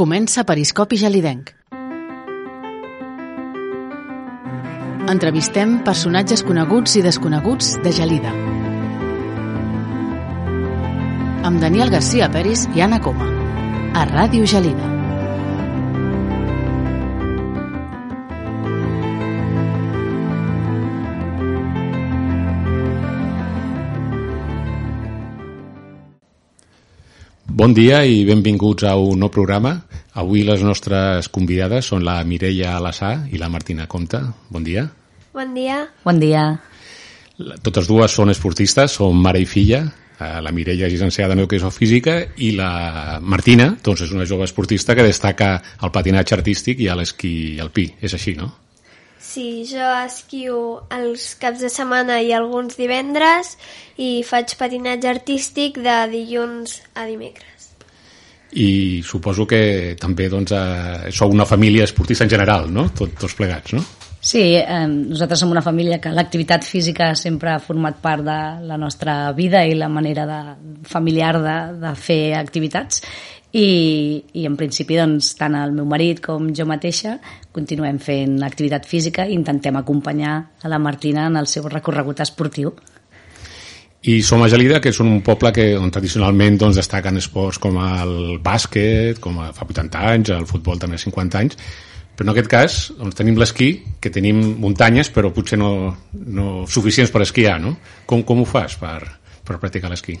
Comença Periscopi Gelidenc. Entrevistem personatges coneguts i desconeguts de Gelida. Amb Daniel García Peris i Anna Coma. A Ràdio Gelida. Bon dia i benvinguts a un nou programa. Avui les nostres convidades són la Mireia Alassà i la Martina Comte. Bon dia. Bon dia. Bon dia. Totes dues són esportistes, són mare i filla. Eh, La Mireia és llicenciada en educació física i la Martina doncs, és una jove esportista que destaca el patinatge artístic i l'esquí alpí. És així, no? Sí, jo esquio els caps de setmana i alguns divendres i faig patinatge artístic de dilluns a dimecres. I suposo que també doncs, eh, sou una família esportista en general, no? Tot, tots plegats, no? Sí, eh, nosaltres som una família que l'activitat física sempre ha format part de la nostra vida i la manera de, familiar de, de fer activitats i, i en principi doncs, tant el meu marit com jo mateixa continuem fent activitat física i intentem acompanyar a la Martina en el seu recorregut esportiu. I som a Gelida, que és un poble que, on tradicionalment doncs, destaquen esports com el bàsquet, com a fa 80 anys, el futbol també 50 anys, però en aquest cas doncs, tenim l'esquí, que tenim muntanyes, però potser no, no suficients per esquiar, no? Com, com ho fas per, per practicar l'esquí?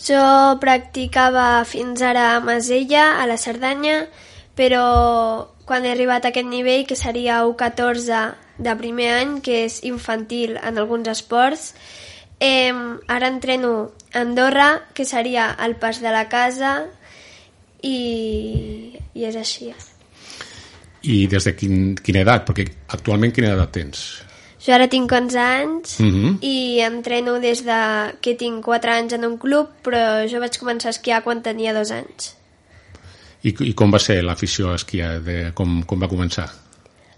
Jo practicava fins ara a Masella, a la Cerdanya, però quan he arribat a aquest nivell, que seria U14 de primer any, que és infantil en alguns esports, eh, ara entreno a Andorra, que seria el pas de la casa, i, i és així. I des de quin, quina edat? Perquè actualment quina edat tens? Jo ara tinc 11 anys Mhm. i entreno des de que tinc 4 anys en un club, però jo vaig començar a esquiar quan tenia 2 anys. I, I com va ser l'afició a esquiar? De, com, com va començar?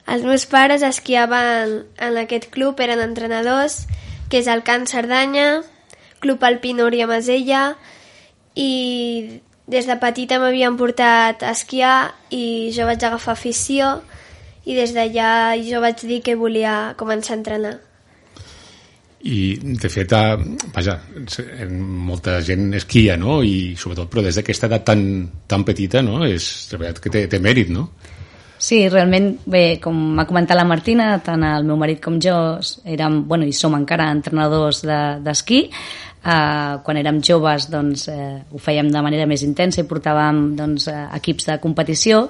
Els meus pares esquiaven en aquest club, eren entrenadors, que és el Can Cerdanya, Club Alpí Núria Masella, i des de petita m'havien portat a esquiar i jo vaig agafar afició i des d'allà jo vaig dir que volia començar a entrenar. I, de fet, vaja, molta gent esquia, no? I sobretot, però des d'aquesta edat tan, tan petita, no? És, de veritat que té, té mèrit, no? Sí, realment, bé, com ha comentat la Martina, tant el meu marit com jo érem, bueno, i som encara entrenadors de- d'esquí. De, Uh, quan érem joves doncs, eh, ho fèiem de manera més intensa i portàvem doncs, eh, equips de competició.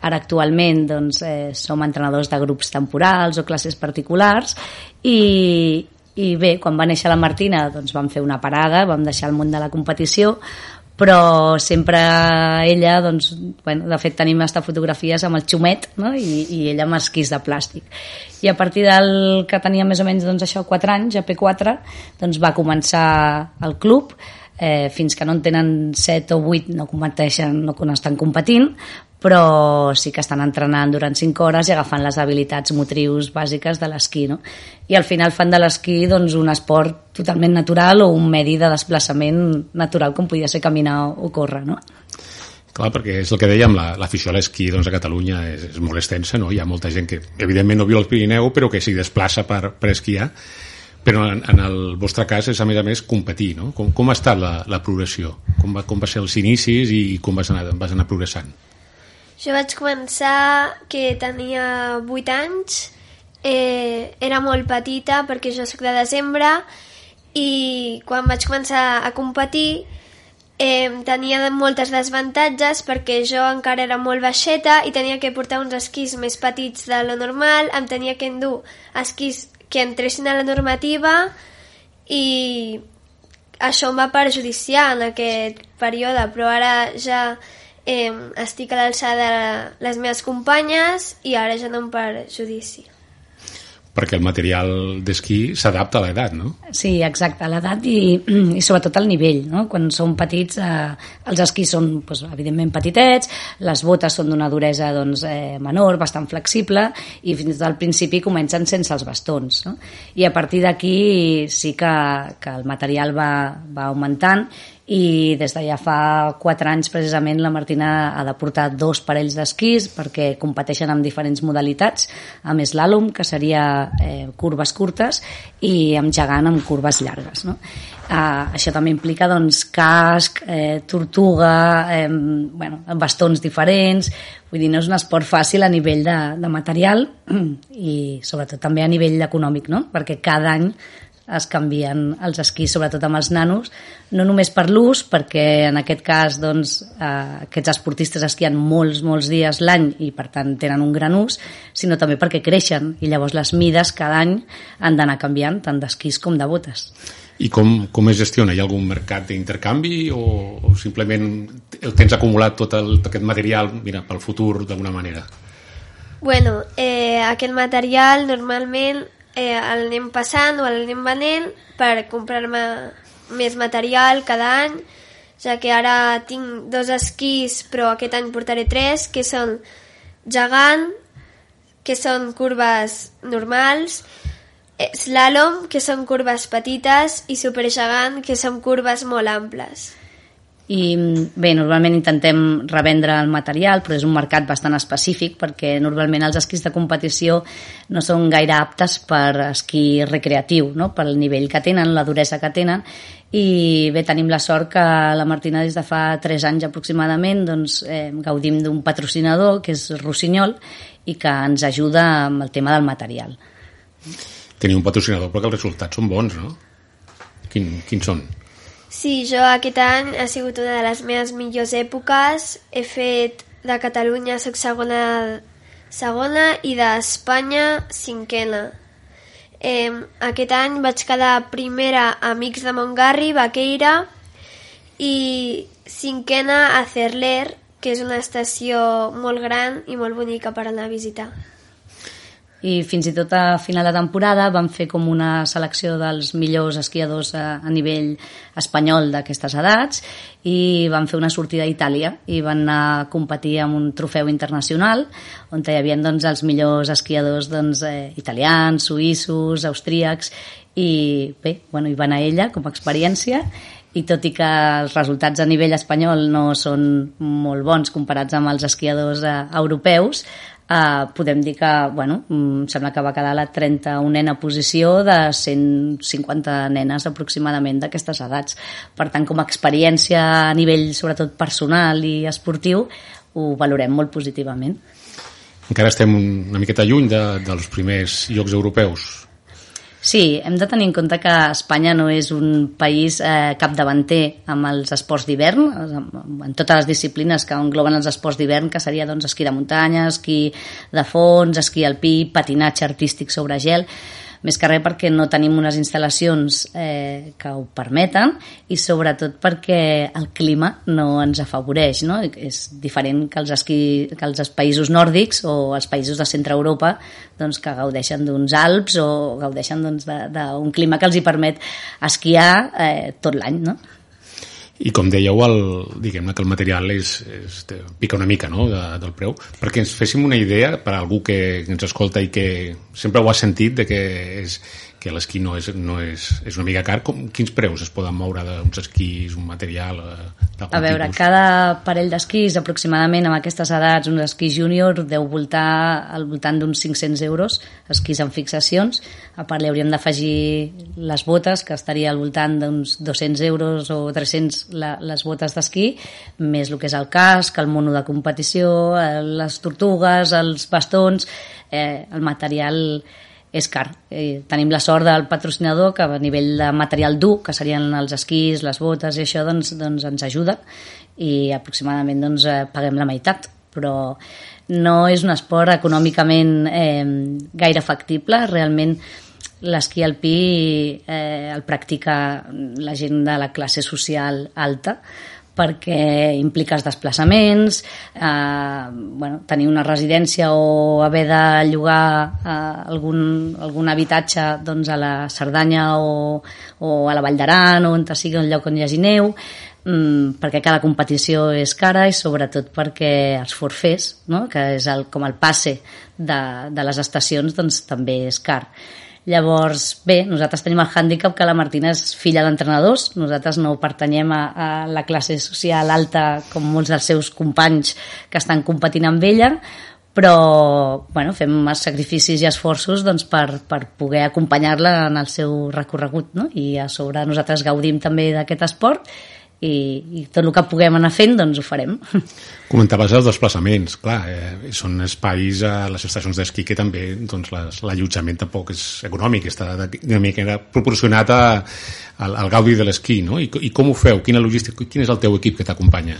Ara actualment doncs, eh, som entrenadors de grups temporals o classes particulars i, i bé, quan va néixer la Martina doncs vam fer una parada, vam deixar el món de la competició però sempre ella, doncs, bueno, de fet tenim hasta fotografies amb el xumet no? I, i ella amb esquís de plàstic. I a partir del que tenia més o menys doncs, això 4 anys, a P4, doncs va començar el club, eh, fins que no en tenen 7 o 8 no competeixen, no, no estan competint, però sí que estan entrenant durant 5 hores i agafant les habilitats motrius bàsiques de l'esquí, no? I al final fan de l'esquí doncs, un esport totalment natural o un medi de desplaçament natural com podia ser caminar o córrer, no? Clar, perquè és el que dèiem, la- l'afició a l'esquí doncs, a Catalunya és, és molt extensa, no? Hi ha molta gent que, evidentment, no viu al Pirineu, però que s'hi desplaça per, per esquiar. Però en, en el vostre cas és, a més a més, competir, no? Com, com ha estat la, la progressió? Com va, com va ser els inicis i com vas anar, vas anar progressant? Jo vaig començar que tenia 8 anys, eh, era molt petita perquè jo sóc de desembre i quan vaig començar a competir eh, tenia moltes desavantatges perquè jo encara era molt baixeta i tenia que portar uns esquís més petits de lo normal, em tenia que endur esquís que entressin a la normativa i això em va perjudiciar en aquest període, però ara ja eh, estic a l'alçada de les meves companyes i ara ja no em perjudici perquè el material d'esquí s'adapta a l'edat, no? Sí, exacte, a l'edat i, i sobretot al nivell, no? Quan som petits, eh, els esquís són, doncs, evidentment, petitets, les botes són d'una duresa doncs, eh, menor, bastant flexible, i fins al principi comencen sense els bastons, no? I a partir d'aquí sí que, que el material va, va augmentant i des de ja fa 4 anys precisament la Martina ha de portar dos parells d'esquís perquè competeixen amb diferents modalitats amb l'àlum, que seria eh, curves curtes i amb gegant amb curves llargues no? eh, això també implica doncs, casc, eh, tortuga eh, bueno, bastons diferents vull dir, no és un esport fàcil a nivell de, de material i sobretot també a nivell econòmic no? perquè cada any es canvien els esquís, sobretot amb els nanos, no només per l'ús, perquè en aquest cas doncs, eh, aquests esportistes esquien molts, molts dies l'any i per tant tenen un gran ús, sinó també perquè creixen i llavors les mides cada any han d'anar canviant, tant d'esquís com de botes. I com, com es gestiona? Hi ha algun mercat d'intercanvi o, o simplement el tens acumulat tot, el, tot aquest material mira, pel futur d'alguna manera? Bueno, eh, aquest material normalment eh, l'anem passant o l'anem venent per comprar-me més material cada any, ja que ara tinc dos esquís, però aquest any portaré tres, que són gegant, que són curves normals, eh, slalom, que són curves petites, i supergegant, que són curves molt amples i bé, normalment intentem revendre el material, però és un mercat bastant específic perquè normalment els esquís de competició no són gaire aptes per esquí recreatiu, no? pel nivell que tenen, la duresa que tenen i bé, tenim la sort que la Martina des de fa 3 anys aproximadament doncs, eh, gaudim d'un patrocinador que és Rossinyol i que ens ajuda amb el tema del material. Teniu un patrocinador perquè els resultats són bons, no? Quin, quins són? Sí, jo aquest any ha sigut una de les meves millors èpoques. He fet de Catalunya soc segona, segona i d'Espanya cinquena. Eh, aquest any vaig quedar primera a Amics de Montgarri, Baqueira, i cinquena a Cerler, que és una estació molt gran i molt bonica per anar a visitar i fins i tot a final de temporada vam fer com una selecció dels millors esquiadors a, a nivell espanyol d'aquestes edats i van fer una sortida a Itàlia i van anar a competir amb un trofeu internacional on hi havia doncs, els millors esquiadors doncs, eh, italians, suïssos, austríacs i bé, bueno, hi va anar ella com a experiència i tot i que els resultats a nivell espanyol no són molt bons comparats amb els esquiadors eh, europeus, Uh, podem dir que, bueno, em sembla que va quedar la 31a posició de 150 nenes aproximadament d'aquestes edats. Per tant, com a experiència a nivell sobretot personal i esportiu, ho valorem molt positivament. Encara estem una miqueta lluny de, dels primers Jocs Europeus. Sí, hem de tenir en compte que Espanya no és un país eh, capdavanter amb els esports d'hivern, en totes les disciplines que engloben els esports d'hivern, que seria doncs, esquí de muntanya, esquí de fons, esquí alpí, patinatge artístic sobre gel més que res perquè no tenim unes instal·lacions eh, que ho permeten i sobretot perquè el clima no ens afavoreix, no? És diferent que els, esquí, que els països nòrdics o els països de centre Europa doncs, que gaudeixen d'uns Alps o gaudeixen doncs, d'un doncs, clima que els hi permet esquiar eh, tot l'any, no? I com dèieu, el, diguem que el material és, és, pica una mica no, de, del preu, perquè ens féssim una idea per a algú que ens escolta i que sempre ho ha sentit de que és, que l'esquí no, és, no és, és una mica car. Com, quins preus es poden moure d'uns esquís, un material? Eh, a veure, tipus? cada parell d'esquís, aproximadament amb aquestes edats, un esquí júnior deu voltar al voltant d'uns 500 euros, esquís amb fixacions. A part, li hauríem d'afegir les botes, que estaria al voltant d'uns 200 euros o 300 la, les botes d'esquí, més el que és el casc, el mono de competició, les tortugues, els bastons, eh, el material és car. Eh, tenim la sort del patrocinador que a nivell de material dur, que serien els esquís, les botes i això, doncs, doncs ens ajuda i aproximadament doncs, eh, paguem la meitat, però no és un esport econòmicament eh, gaire factible, realment l'esquí alpí eh, el practica la gent de la classe social alta, perquè implica els desplaçaments, eh, bueno, tenir una residència o haver de llogar eh, algun, algun habitatge doncs, a la Cerdanya o, o a la Vall d'Aran o on sigui un lloc on hi hagi neu, mm, perquè cada competició és cara i sobretot perquè els forfers, no? que és el, com el passe de, de les estacions, doncs també és car. Llavors, bé, nosaltres tenim el hàndicap que la Martina és filla d'entrenadors, nosaltres no pertanyem a, a la classe social alta com molts dels seus companys que estan competint amb ella, però bueno, fem sacrificis i esforços doncs, per, per poder acompanyar-la en el seu recorregut no? i a sobre nosaltres gaudim també d'aquest esport i, i tot el que puguem anar fent doncs ho farem. Comentaves els desplaçaments, clar, eh, són espais a les estacions d'esquí que també doncs, l'allotjament tampoc és econòmic, està una mica proporcionat a, al, al gaudi de l'esquí, no? I, I com ho feu? Quina logística, quin és el teu equip que t'acompanya?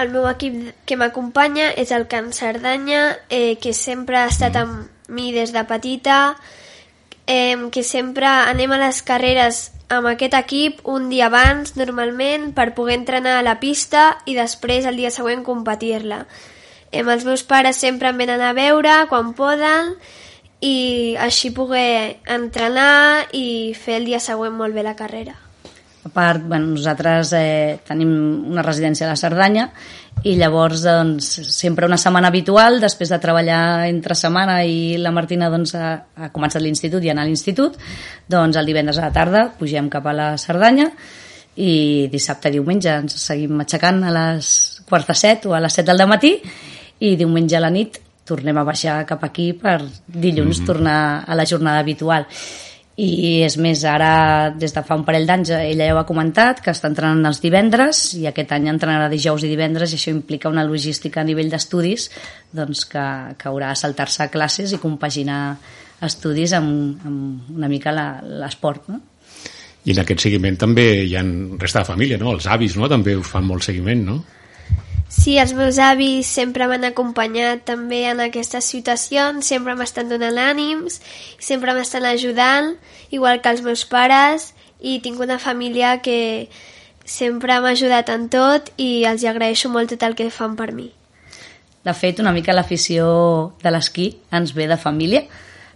El meu equip que m'acompanya és el Can Cerdanya, eh, que sempre ha estat mm. amb mi des de petita, eh, que sempre anem a les carreres amb aquest equip un dia abans, normalment, per poder entrenar a la pista i després el dia següent competir-la. Eh, els meus pares sempre em venen a veure quan poden i així poder entrenar i fer el dia següent molt bé la carrera. A part, bueno, nosaltres eh, tenim una residència a la Cerdanya i llavors doncs, sempre una setmana habitual, després de treballar entre setmana i la Martina doncs, ha, ha començat l'institut i anar a l'institut, doncs el divendres a la tarda pugem cap a la Cerdanya i dissabte i diumenge ens seguim aixecant a les quarts de set o a les set del matí i diumenge a la nit tornem a baixar cap aquí per dilluns mm -hmm. tornar a la jornada habitual i és més, ara des de fa un parell d'anys ella ja ho ha comentat que està entrenant els divendres i aquest any entrenarà dijous i divendres i això implica una logística a nivell d'estudis doncs que, que haurà de saltar-se a classes i compaginar estudis amb, amb una mica l'esport no? I en aquest seguiment també hi ha resta de família, no? Els avis no? també us fan molt seguiment, no? Sí, els meus avis sempre m'han acompanyat també en aquestes situacions, sempre m'estan donant ànims, sempre m'estan ajudant, igual que els meus pares, i tinc una família que sempre m'ha ajudat en tot i els agraeixo molt tot el que fan per mi. De fet, una mica l'afició de l'esquí ens ve de família.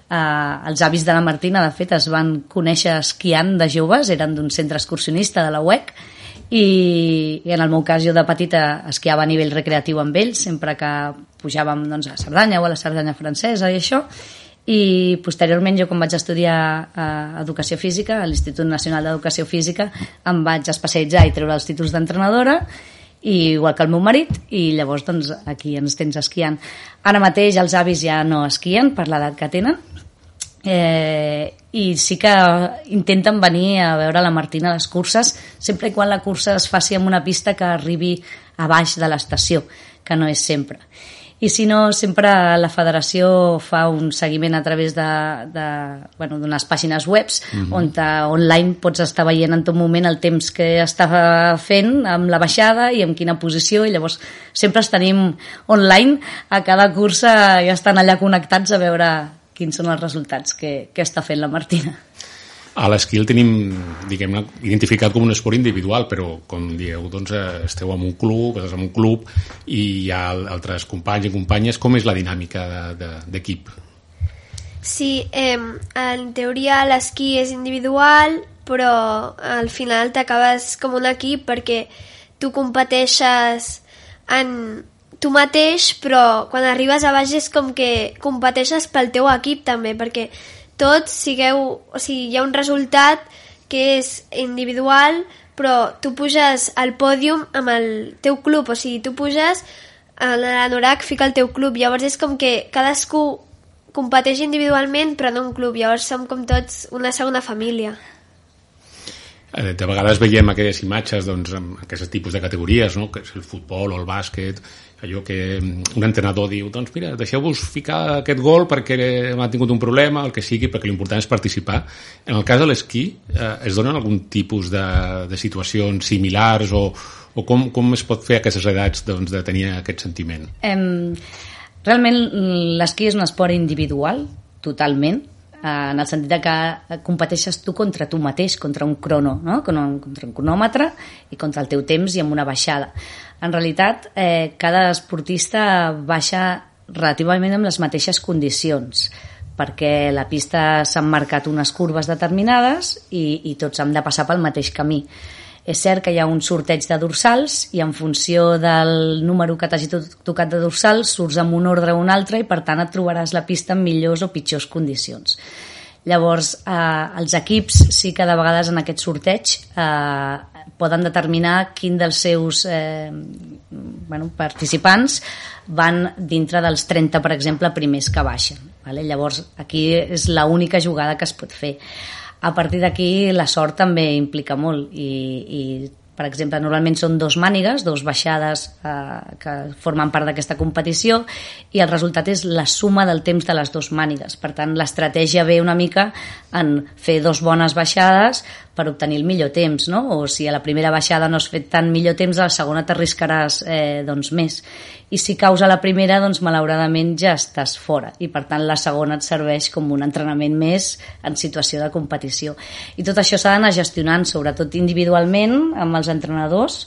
Uh, els avis de la Martina, de fet, es van conèixer esquiant de joves, eren d'un centre excursionista de la UEC, i, i en el meu cas jo de petita esquiava a nivell recreatiu amb ells sempre que pujàvem doncs, a Cerdanya o a la Cerdanya francesa i això. I posteriorment jo quan vaig estudiar eh, Educació Física a l'Institut Nacional d'Educació Física em vaig especialitzar i treure els títols d'entrenadora i igual que el meu marit i llavors doncs, aquí ens tens esquiant. Ara mateix els avis ja no esquien per l'edat que tenen eh, i sí que intenten venir a veure la Martina a les curses sempre i quan la cursa es faci en una pista que arribi a baix de l'estació, que no és sempre. I si no, sempre la federació fa un seguiment a través d'unes de, bueno, pàgines webs mm -hmm. on te, online pots estar veient en tot moment el temps que està fent amb la baixada i en quina posició i llavors sempre els tenim online a cada cursa i estan allà connectats a veure quins són els resultats que, que està fent la Martina. A l'esquí el tenim, diguem identificat com un esport individual, però, com dieu, doncs, eh, esteu en un club, estàs en un club i hi ha altres companys i companyes. Com és la dinàmica d'equip? De, de, sí, eh, en teoria l'esquí és individual, però al final t'acabes com un equip perquè tu competeixes en, tu mateix, però quan arribes a baix és com que competeixes pel teu equip també, perquè tots sigueu... O sigui, hi ha un resultat que és individual, però tu puges al pòdium amb el teu club, o sigui, tu puges a l'anorac fica el teu club, llavors és com que cadascú competeix individualment però no un club, llavors som com tots una segona família. eh, de vegades veiem aquelles imatges doncs, amb aquests tipus de categories, no? que és el futbol o el bàsquet, allò que mm, un entrenador diu, doncs mira, deixeu-vos ficar aquest gol perquè ha tingut un problema, el que sigui, perquè l'important és participar. En el cas de l'esquí, eh, es donen algun tipus de, de situacions similars o, o com, com es pot fer a aquestes edats doncs, de tenir aquest sentiment? Um, realment l'esquí és un esport individual, totalment, en el sentit de que competeixes tu contra tu mateix, contra un crono, no? contra un cronòmetre i contra el teu temps i amb una baixada. En realitat, eh, cada esportista baixa relativament amb les mateixes condicions perquè la pista s'han marcat unes curves determinades i, i tots hem de passar pel mateix camí. És cert que hi ha un sorteig de dorsals i en funció del número que t'hagi tocat de dorsals surts amb un ordre o un altre i per tant et trobaràs la pista en millors o pitjors condicions. Llavors, eh, els equips sí que de vegades en aquest sorteig eh, poden determinar quin dels seus eh, bueno, participants van dintre dels 30, per exemple, primers que baixen. Vale? Llavors, aquí és l'única jugada que es pot fer a partir d'aquí la sort també implica molt i, i per exemple, normalment són dos mànigues, dos baixades eh, que formen part d'aquesta competició i el resultat és la suma del temps de les dues mànigues. Per tant, l'estratègia ve una mica en fer dos bones baixades per obtenir el millor temps, no? O si a la primera baixada no has fet tant millor temps, a la segona t'arriscaràs eh, doncs més. I si caus a la primera, doncs malauradament ja estàs fora. I per tant la segona et serveix com un entrenament més en situació de competició. I tot això s'ha d'anar gestionant, sobretot individualment, amb els entrenadors,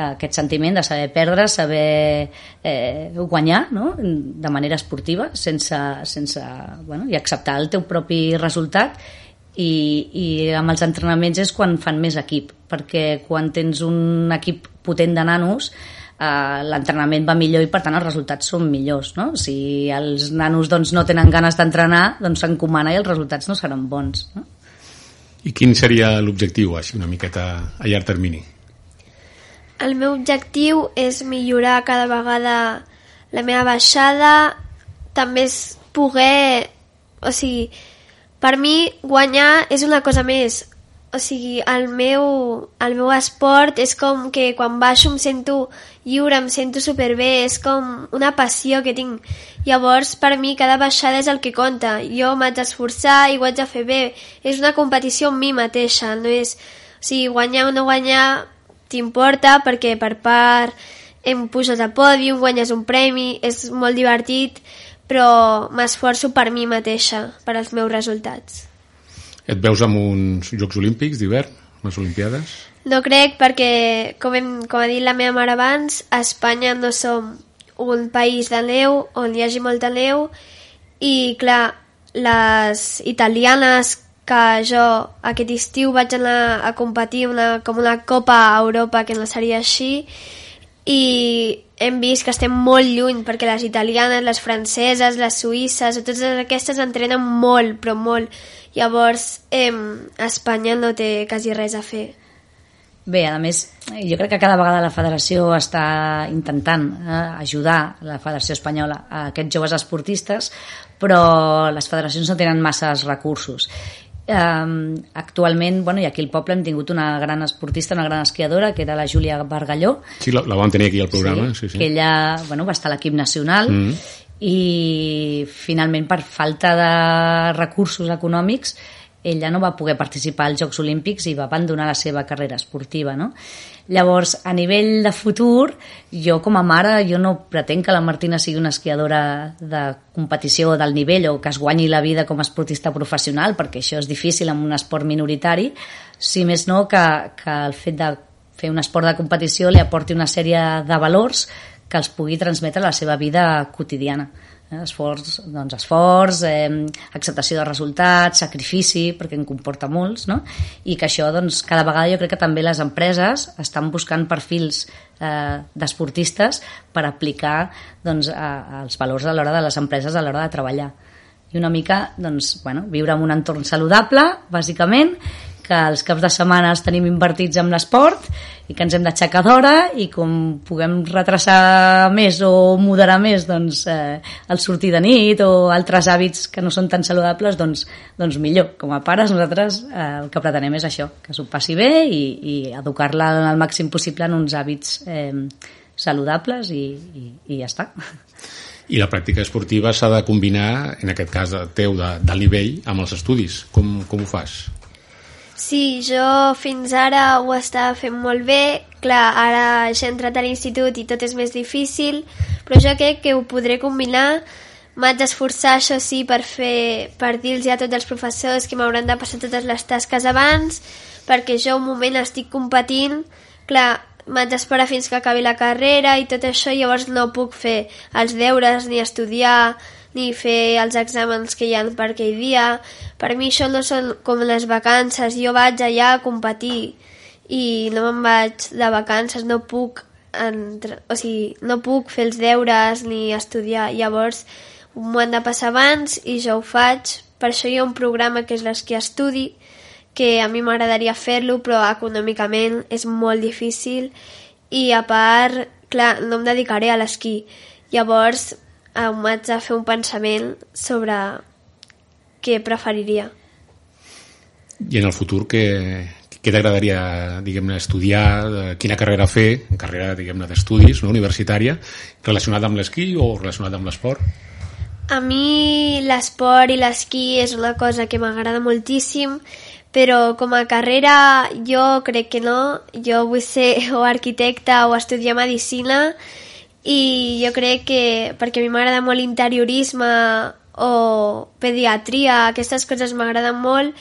aquest sentiment de saber perdre, saber eh, guanyar no? de manera esportiva sense, sense, bueno, i acceptar el teu propi resultat i, i amb els entrenaments és quan fan més equip perquè quan tens un equip potent de nanos eh, l'entrenament va millor i per tant els resultats són millors no? si els nanos doncs, no tenen ganes d'entrenar doncs s'encomana i els resultats no seran bons no? I quin seria l'objectiu així una miqueta a llarg termini? El meu objectiu és millorar cada vegada la meva baixada també és poder o sigui, per mi, guanyar és una cosa més. O sigui, el meu, el meu esport és com que quan baixo em sento lliure, em sento superbé, és com una passió que tinc. Llavors, per mi, cada baixada és el que compta. Jo m'haig d'esforçar i ho haig de fer bé. És una competició amb mi mateixa, no és... O sigui, guanyar o no guanyar t'importa perquè per part em puges a pòdium, guanyes un premi, és molt divertit, però m'esforço per mi mateixa, per als meus resultats. Et veus amb uns Jocs Olímpics d'hivern, les Olimpiades? No crec perquè, com, hem, com ha dit la meva mare abans, a Espanya no som un país de neu on hi hagi molta neu i, clar, les italianes que jo aquest estiu vaig anar a competir una, com una Copa a Europa que no seria així i hem vist que estem molt lluny perquè les italianes, les franceses, les suïsses, totes aquestes entrenen molt, però molt. Llavors, eh, Espanya no té quasi res a fer. Bé, a més, jo crec que cada vegada la federació està intentant eh, ajudar la federació espanyola a aquests joves esportistes, però les federacions no tenen masses recursos Um, actualment, bueno, i aquí al poble hem tingut una gran esportista, una gran esquiadora, que era la Júlia Bargalló. Sí, la, la vam tenir aquí al programa. Sí, sí, sí. Que ella bueno, va estar a l'equip nacional mm i finalment per falta de recursos econòmics ella no va poder participar als Jocs Olímpics i va abandonar la seva carrera esportiva, no? Llavors, a nivell de futur, jo com a mare, jo no pretenc que la Martina sigui una esquiadora de competició del nivell o que es guanyi la vida com a esportista professional, perquè això és difícil en un esport minoritari, si més no que, que el fet de fer un esport de competició li aporti una sèrie de valors que els pugui transmetre a la seva vida quotidiana esforç, doncs esforç, eh, acceptació de resultats, sacrifici, perquè en comporta molts, no? i que això doncs, cada vegada jo crec que també les empreses estan buscant perfils eh, d'esportistes per aplicar doncs, a, als valors a l'hora de les empreses a l'hora de treballar. I una mica doncs, bueno, viure en un entorn saludable, bàsicament, que els caps de setmana els tenim invertits amb l'esport i que ens hem d'aixecar d'hora i com puguem retrasar més o moderar més doncs, eh, el sortir de nit o altres hàbits que no són tan saludables, doncs, doncs millor. Com a pares nosaltres eh, el que pretenem és això, que s'ho passi bé i, i educar-la al màxim possible en uns hàbits eh, saludables i, i, i ja està. I la pràctica esportiva s'ha de combinar, en aquest cas teu, de, de nivell, amb els estudis. Com, com ho fas? Sí, jo fins ara ho estava fent molt bé. Clar, ara ja he entrat a l'institut i tot és més difícil, però jo crec que ho podré combinar. M'haig d'esforçar, això sí, per, fer, per dir-los a tots els professors que m'hauran de passar totes les tasques abans, perquè jo un moment estic competint. Clar, m'haig d'esperar fins que acabi la carrera i tot això, llavors no puc fer els deures, ni estudiar, ni fer els exàmens que hi ha per aquell dia. Per mi això no són com les vacances, jo vaig allà a competir i no me'n vaig de vacances, no puc entre... o sigui, no puc fer els deures ni estudiar, llavors m'ho han de passar abans i jo ho faig, per això hi ha un programa que és l'esquí estudi, que a mi m'agradaria fer-lo, però econòmicament és molt difícil i a part, clar, no em dedicaré a l'esquí. Llavors em vaig a fer un pensament sobre què preferiria. I en el futur què, què t'agradaria, diguem-ne, estudiar, quina carrera fer, carrera, diguem-ne, d'estudis, no? universitària, relacionada amb l'esquí o relacionada amb l'esport? A mi l'esport i l'esquí és una cosa que m'agrada moltíssim però com a carrera jo crec que no. Jo vull ser o arquitecta o estudiar medicina i jo crec que, perquè a mi m'agrada molt l'interiorisme o pediatria, aquestes coses m'agraden molt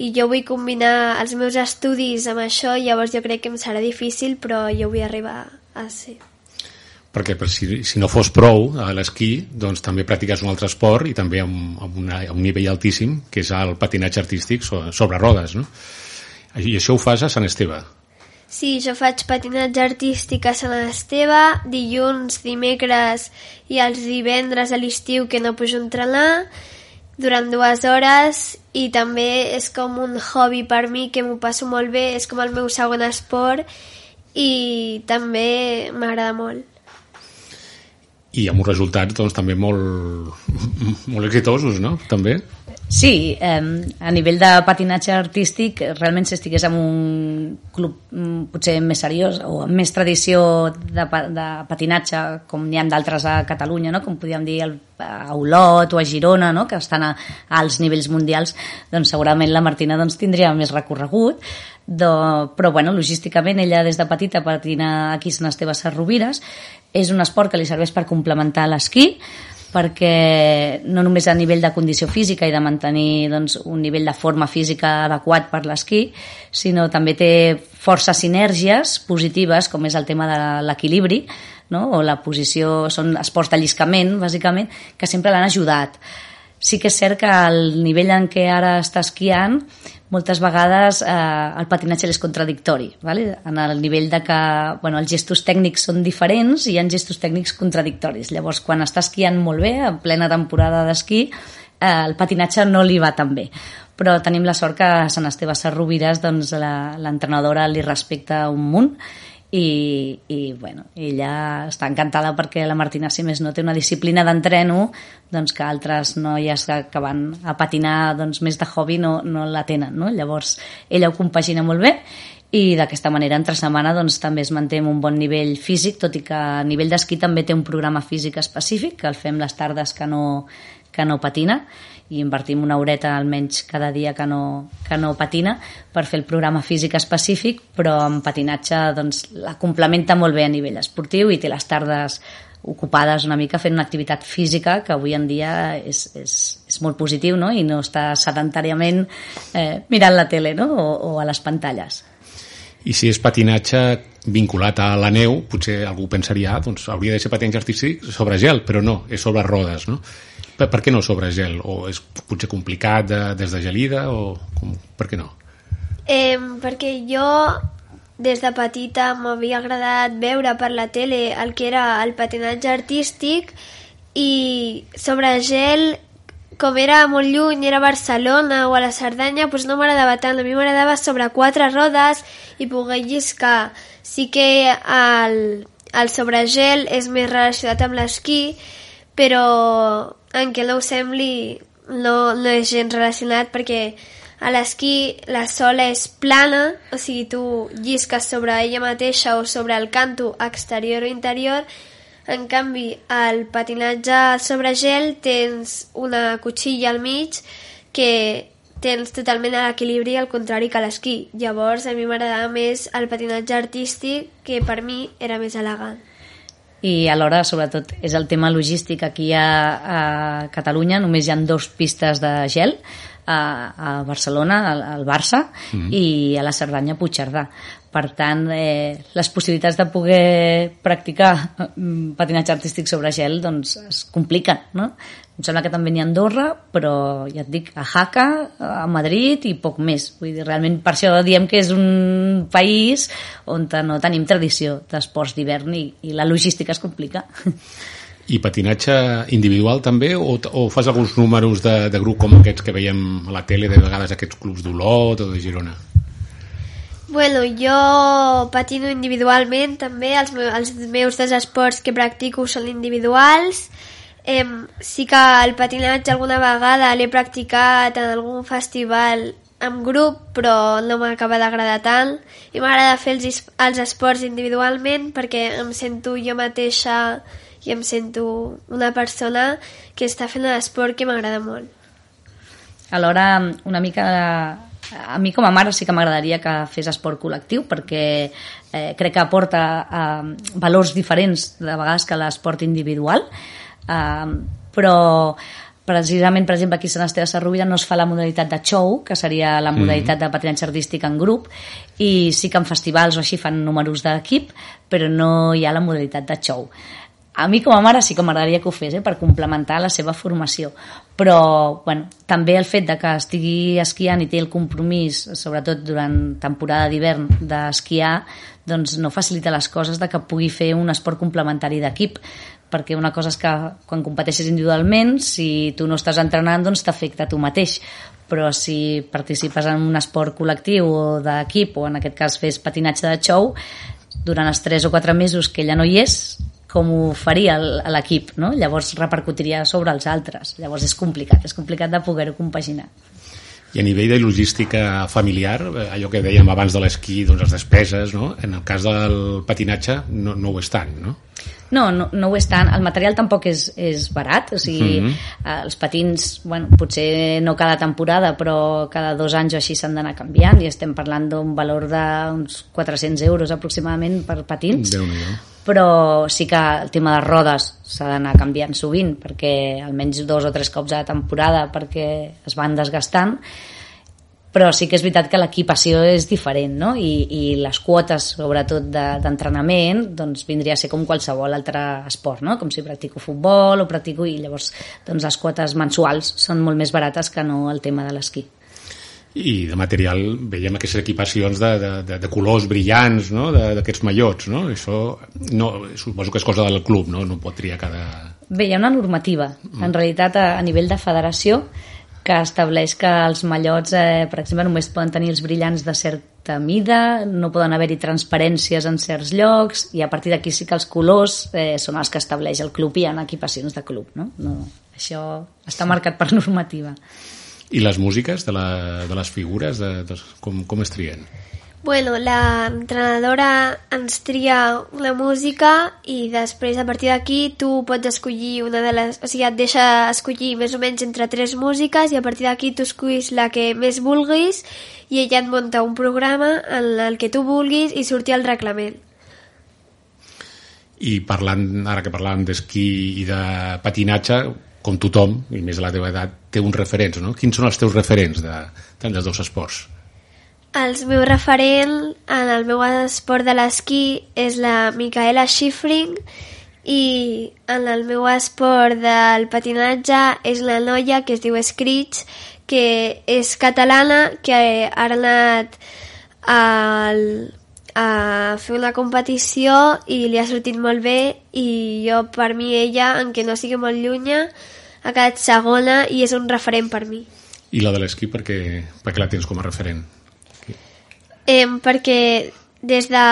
i jo vull combinar els meus estudis amb això, llavors jo crec que em serà difícil, però jo vull arribar a ser perquè per si, si no fos prou a l'esquí, doncs també practiques un altre esport i també amb, amb, una, amb un nivell altíssim, que és el patinatge artístic sobre rodes, no? I això ho fas a Sant Esteve. Sí, jo faig patinatge artístic a Sant Esteve, dilluns, dimecres i els divendres a l'estiu que no pujo entrenar, durant dues hores i també és com un hobby per mi que m'ho passo molt bé, és com el meu segon esport i també m'agrada molt i amb uns resultats doncs, també molt, molt exitosos, no? També. Sí, eh, a nivell de patinatge artístic, realment si estigués en un club mm, potser més seriós o amb més tradició de, de patinatge, com n'hi ha d'altres a Catalunya, no? com podríem dir el, a Olot o a Girona, no? que estan a, a alts nivells mundials, doncs segurament la Martina doncs, tindria més recorregut, de, però bueno, logísticament ella des de petita patina aquí a Sant Esteve Sarrovires, és un esport que li serveix per complementar l'esquí, perquè no només a nivell de condició física i de mantenir doncs, un nivell de forma física adequat per l'esquí, sinó també té força sinergies positives, com és el tema de l'equilibri, no? o la posició, són esports de lliscament, bàsicament, que sempre l'han ajudat. Sí que és cert que el nivell en què ara està esquiant moltes vegades eh, el patinatge és contradictori, ¿vale? en el nivell de que bueno, els gestos tècnics són diferents i hi ha gestos tècnics contradictoris. Llavors, quan està esquiant molt bé, en plena temporada d'esquí, eh, el patinatge no li va tan bé. Però tenim la sort que a Sant Esteve Sarrovires doncs, l'entrenadora li respecta un munt i, i bueno, ella està encantada perquè la Martina, si més no, té una disciplina d'entreno doncs, que altres noies que van a patinar doncs, més de hobby no, no la tenen. No? Llavors, ella ho compagina molt bé i d'aquesta manera entre setmana doncs, també es manté un bon nivell físic, tot i que a nivell d'esquí també té un programa físic específic, que el fem les tardes que no, que no patina, i invertim una horeta almenys cada dia que no, que no patina per fer el programa físic específic, però en patinatge doncs, la complementa molt bé a nivell esportiu i té les tardes ocupades una mica fent una activitat física que avui en dia és, és, és molt positiu no? i no està sedentàriament eh, mirant la tele no? o, o a les pantalles. I si és patinatge vinculat a la neu, potser algú pensaria, ah, doncs hauria de ser patinatge artístic sobre gel, però no, és sobre rodes, no? Per, per què no sobre gel? O és potser complicat de, des de gelida? O com, per què no? Eh, perquè jo des de petita m'havia agradat veure per la tele el que era el patinatge artístic i sobre gel com era molt lluny, era a Barcelona o a la Cerdanya, doncs no m'agradava tant. A mi m'agradava sobre quatre rodes i poder lliscar. Sí que el, el sobregel és més relacionat amb l'esquí, però en no ho sembli no, no és gens relacionat perquè a l'esquí la sola és plana, o sigui, tu llisques sobre ella mateixa o sobre el canto exterior o interior, en canvi, al patinatge sobre gel tens una cotxilla al mig que tens totalment l'equilibri al contrari que l'esquí. Llavors, a mi m'agradava més el patinatge artístic, que per mi era més elegant. I alhora, sobretot, és el tema logístic. Aquí a, a Catalunya només hi ha dos pistes de gel, a, a Barcelona, al, al Barça, mm -hmm. i a la Cerdanya, Puigcerdà. Per tant, eh, les possibilitats de poder practicar mm, patinatge artístic sobre gel doncs, es compliquen, no? Em sembla que també n'hi ha Andorra, però ja et dic, a Jaca, a Madrid i poc més. Vull dir, realment per això diem que és un país on no tenim tradició d'esports d'hivern i, i la logística es complica. I patinatge individual també o, o fas alguns números de, de grup com aquests que veiem a la tele de vegades aquests clubs d'Olot o de Girona? Bueno, jo patino individualment també, els, meus, els meus dos esports que practico són individuals. Eh, sí que el patinatge alguna vegada l'he practicat en algun festival amb grup, però no m'acaba d'agradar tant. I m'agrada fer els, els esports individualment perquè em sento jo mateixa i em sento una persona que està fent l'esport que m'agrada molt. Alhora, una mica a mi com a mare sí que m'agradaria que fes esport col·lectiu perquè eh, crec que aporta eh, valors diferents de vegades que l'esport individual eh, però precisament, per exemple, aquí a Sant Esteve Sarrubida no es fa la modalitat de show, que seria la mm. modalitat de patinatge artístic en grup, i sí que en festivals o així fan números d'equip, però no hi ha la modalitat de show a mi com a mare sí que m'agradaria que ho fes, eh, per complementar la seva formació. Però, bueno, també el fet de que estigui esquiant i té el compromís, sobretot durant temporada d'hivern, d'esquiar, doncs no facilita les coses de que pugui fer un esport complementari d'equip perquè una cosa és que quan competeixes individualment, si tu no estàs entrenant, doncs t'afecta tu mateix però si participes en un esport col·lectiu o d'equip, o en aquest cas fes patinatge de show, durant els 3 o 4 mesos que ella no hi és, com ho faria l'equip, no? Llavors repercutiria sobre els altres. Llavors és complicat, és complicat de poder-ho compaginar. I a nivell de logística familiar, eh, allò que dèiem abans de l'esquí, doncs les despeses, no? en el cas del patinatge no, no ho és tant, no? No, no, no ho és tant. El material tampoc és, és barat, o sigui, mm -hmm. els patins, bueno, potser no cada temporada, però cada dos anys o així s'han d'anar canviant i estem parlant d'un valor d'uns 400 euros aproximadament per patins. déu nhi però sí que el tema de rodes s'ha d'anar canviant sovint perquè almenys dos o tres cops a la temporada perquè es van desgastant però sí que és veritat que l'equipació és diferent no? I, i les quotes sobretot d'entrenament de, doncs vindria a ser com qualsevol altre esport no? com si practico futbol o practico i llavors doncs les quotes mensuals són molt més barates que no el tema de l'esquí i de material veiem aquestes equipacions de, de, de, de colors brillants no? d'aquests mallots no? això no, suposo que és cosa del club no, no pot triar cada... Bé, hi ha una normativa mm. en realitat a, a nivell de federació que estableix que els mallots, eh, per exemple, només poden tenir els brillants de certa mida, no poden haver-hi transparències en certs llocs, i a partir d'aquí sí que els colors eh, són els que estableix el club i hi ha equipacions de club. No? No, això està marcat per normativa. I les músiques de, la, de les figures, de, de, com, com es trien? Bueno, l'entrenadora ens tria una música i després, a partir d'aquí, tu pots escollir una de les... O sigui, et deixa escollir més o menys entre tres músiques i a partir d'aquí tu escollis la que més vulguis i ella et munta un programa en el que tu vulguis i surti el reglament. I parlant, ara que parlàvem d'esquí i de patinatge, com tothom, i més de la teva edat, té uns referents, no? Quins són els teus referents de, tant dels dos esports? Els meus referents en el meu esport de l'esquí és la Micaela Schifrin i en el meu esport del patinatge és la noia que es diu Screech, que és catalana, que ha anat al, a fer una competició i li ha sortit molt bé i jo per mi ella, en què no sigui molt llunya, ha quedat segona i és un referent per mi. I la de l'esquí perquè, perquè la tens com a referent? Eh, perquè des de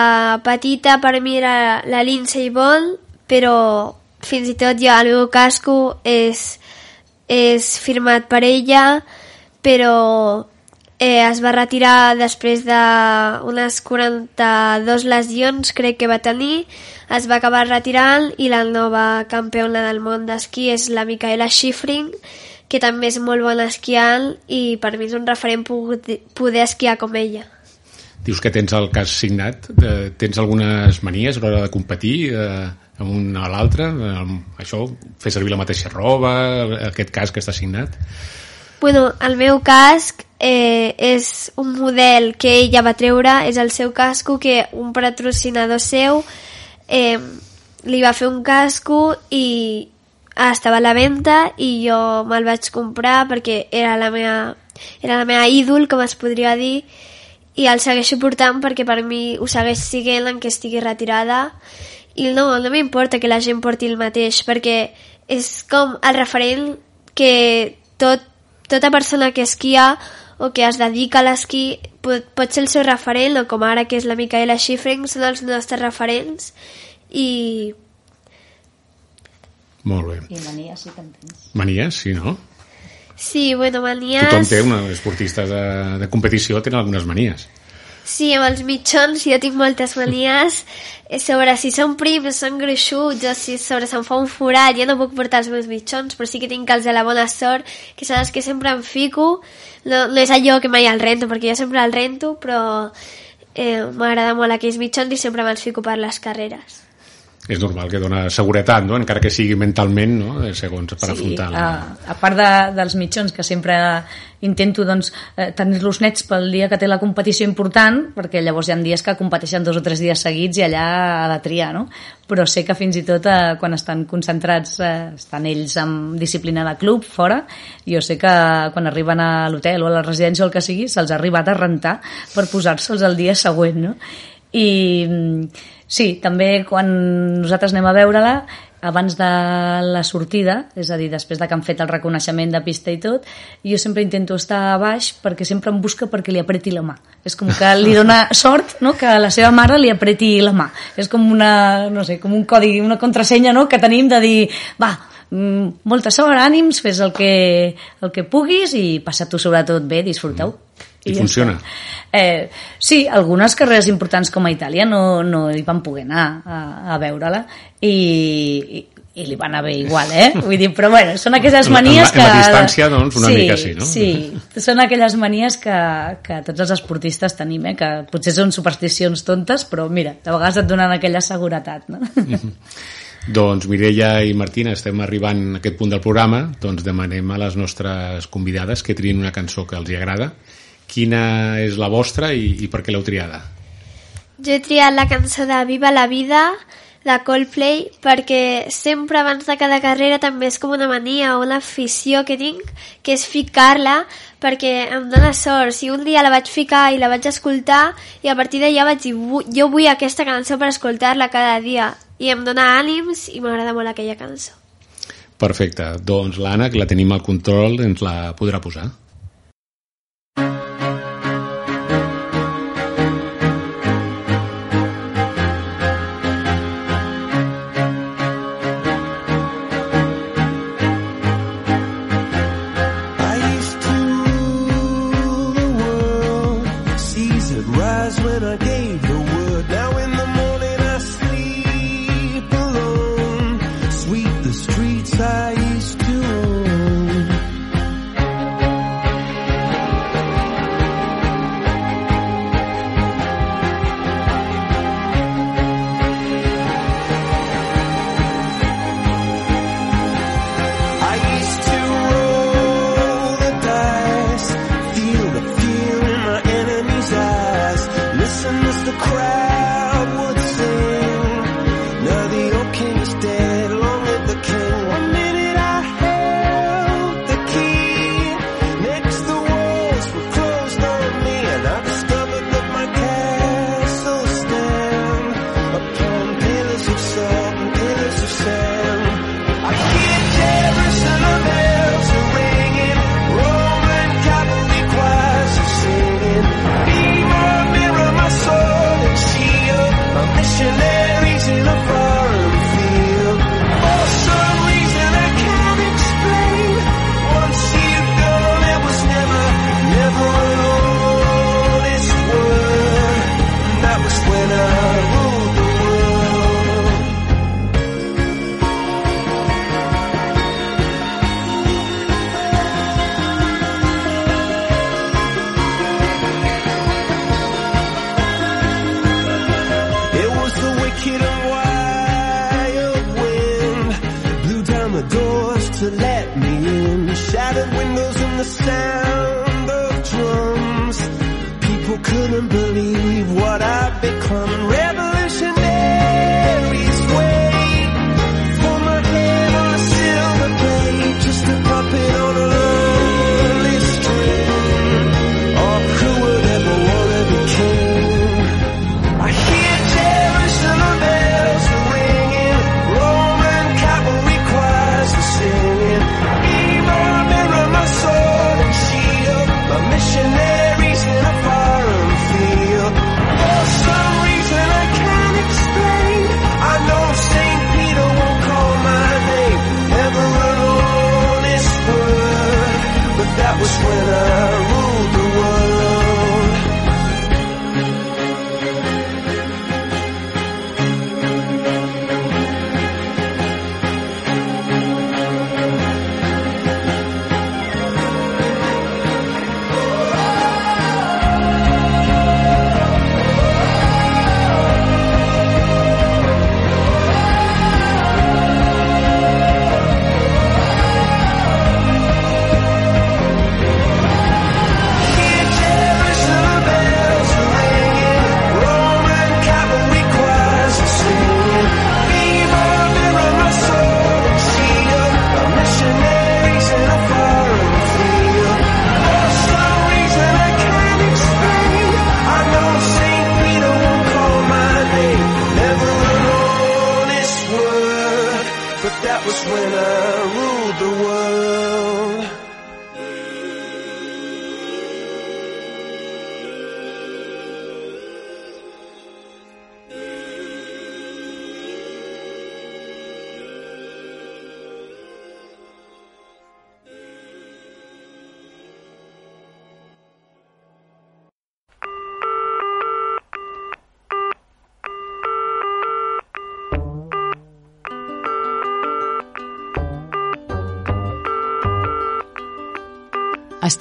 petita per mi era la Lindsay Ball, però fins i tot jo el meu casco és, és firmat per ella, però eh, es va retirar després d'unes 42 lesions, crec que va tenir, es va acabar retirant i la nova campiona del món d'esquí és la Micaela Schifrin, que també és molt bona esquiant i per mi és un referent poder, poder esquiar com ella. Dius que tens el cas signat, eh, tens algunes manies a l'hora de competir eh, amb un a l'altre, eh, això, fer servir la mateixa roba, aquest cas que està signat? Bueno, el meu casc eh, és un model que ella va treure, és el seu casco que un patrocinador seu eh, li va fer un casco i estava a la venda i jo me'l vaig comprar perquè era la meva, era la meva ídol, com es podria dir, i el segueixo portant perquè per mi ho segueix siguent en què estigui retirada. I no, no m'importa que la gent porti el mateix perquè és com el referent que tot, tota persona que esquia o que es dedica a l'esquí pot, pot ser el seu referent o com ara que és la Micaela Schifrin són els nostres referents i... Molt bé. I manies sí que en tens. Manies, sí, no? Sí, bueno, manies... Tothom té, una, esportistes de, de competició tenen algunes manies. Sí, amb els mitjons jo tinc moltes manies. Eh, sobre si són prims, són gruixuts o si sobre se'm fa un forat, jo no puc portar els meus mitjons, però sí que tinc els de la bona sort, que són els que sempre em fico. No, no és allò que mai el rento, perquè jo sempre el rento, però eh, m'agrada molt aquells mitjons i sempre me'ls fico per les carreres és normal que dona seguretat, no? encara que sigui mentalment, no? Eh, segons per sí, afrontar la... a, a part de, dels mitjons que sempre intento doncs, eh, tenir-los nets pel dia que té la competició important, perquè llavors hi ha dies que competeixen dos o tres dies seguits i allà ha de triar, no? però sé que fins i tot eh, quan estan concentrats eh, estan ells amb disciplina de club fora, jo sé que quan arriben a l'hotel o a la residència o el que sigui se'ls ha arribat a rentar per posar-se'ls el dia següent no? i Sí, també quan nosaltres anem a veure-la, abans de la sortida, és a dir, després de que han fet el reconeixement de pista i tot, jo sempre intento estar a baix perquè sempre em busca perquè li apreti la mà. És com que li dona sort no? que la seva mare li apreti la mà. És com una, no sé, com un codi, una contrasenya no? que tenim de dir, va, mm, molta sort, ànims, fes el que, el que puguis i passa tu sobretot bé, disfruteu. Mm. I, I funciona. Eh, sí, algunes carreres importants com a Itàlia no, no hi van poder anar a, a veure-la i, i, i li va anar bé igual, eh? Vull dir, però bueno, són aquelles manies en la, que... En la distància, doncs, una sí, mica sí, no? Sí, són aquelles manies que, que tots els esportistes tenim, eh? Que potser són supersticions tontes, però mira, de vegades et donen aquella seguretat, no? Mm -hmm. Doncs Mireia i Martina, estem arribant a aquest punt del programa, doncs demanem a les nostres convidades que triïn una cançó que els hi agrada Quina és la vostra i, i per què l'heu triada? Jo he triat la cançó de Viva la vida, de Coldplay, perquè sempre abans de cada carrera també és com una mania o una afició que tinc, que és ficar-la, perquè em dóna sort. Si un dia la vaig ficar i la vaig escoltar, i a partir d'allà vaig dir, jo vull aquesta cançó per escoltar-la cada dia. I em dóna ànims i m'agrada molt aquella cançó. Perfecte. Doncs l'Anna, que la tenim al control, ens la podrà posar.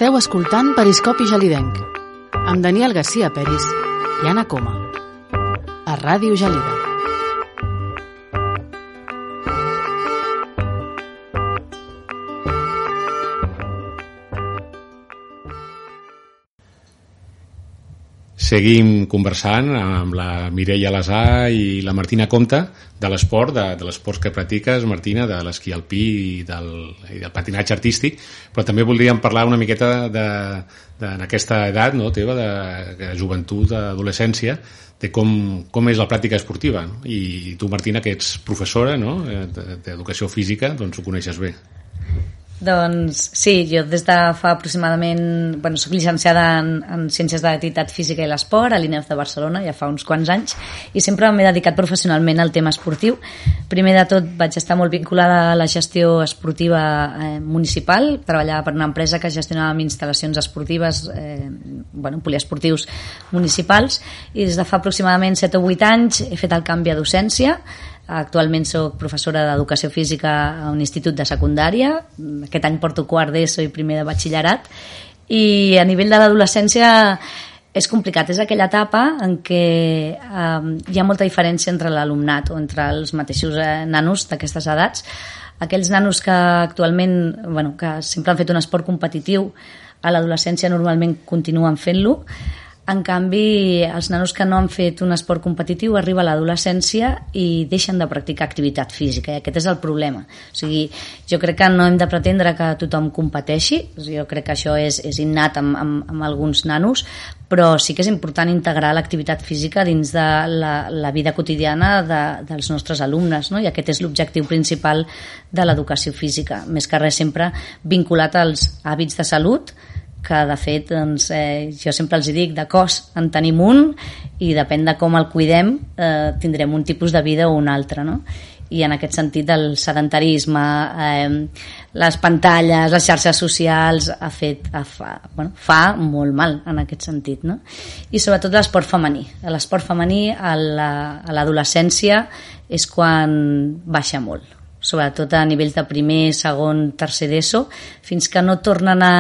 Esteu escoltant Periscopi Gelidenc amb Daniel Garcia Peris i Anna Coma a Ràdio Gelida. Seguim conversant amb la Mireia Lasà i la Martina Comte de l'esport, de, de l'esport que practiques, Martina, de l'esquí alpí i del, i del patinatge artístic, però també voldríem parlar una miqueta de, de, en aquesta edat no, teva, de, de joventut, d'adolescència, de com, com és la pràctica esportiva. No? I tu, Martina, que ets professora no? eh, de- d'educació física, doncs ho coneixes bé. Doncs sí, jo des de fa aproximadament... Bueno, soc llicenciada en, en Ciències de l'Activitat Física i l'Esport a l'INEF de Barcelona, ja fa uns quants anys, i sempre m'he dedicat professionalment al tema esportiu. Primer de tot vaig estar molt vinculada a la gestió esportiva eh, municipal, treballava per una empresa que gestionava instal·lacions esportives, eh, bueno, poliesportius municipals, i des de fa aproximadament 7 o 8 anys he fet el canvi a docència, Actualment sóc professora d'Educació Física a un institut de secundària. Aquest any porto quart d'ESO i primer de batxillerat. I a nivell de l'adolescència és complicat. És aquella etapa en què eh, hi ha molta diferència entre l'alumnat o entre els mateixos eh, nanos d'aquestes edats. Aquells nanos que actualment, bueno, que sempre han fet un esport competitiu, a l'adolescència normalment continuen fent-lo, en canvi, els nanos que no han fet un esport competitiu arriba a l'adolescència i deixen de practicar activitat física, i aquest és el problema. O sigui, jo crec que no hem de pretendre que tothom competeixi, jo crec que això és, és innat amb, amb, amb alguns nanos, però sí que és important integrar l'activitat física dins de la, la vida quotidiana de, dels nostres alumnes, no? i aquest és l'objectiu principal de l'educació física, més que res sempre vinculat als hàbits de salut, que de fet doncs, eh, jo sempre els dic de cos en tenim un i depèn de com el cuidem eh, tindrem un tipus de vida o un altre no? i en aquest sentit el sedentarisme eh, les pantalles, les xarxes socials ha fet, ha, fa, bueno, fa molt mal en aquest sentit no? i sobretot l'esport femení l'esport femení a la- a l'adolescència és quan baixa molt sobretot a nivells de primer, segon, tercer d'ESO, fins que no tornen a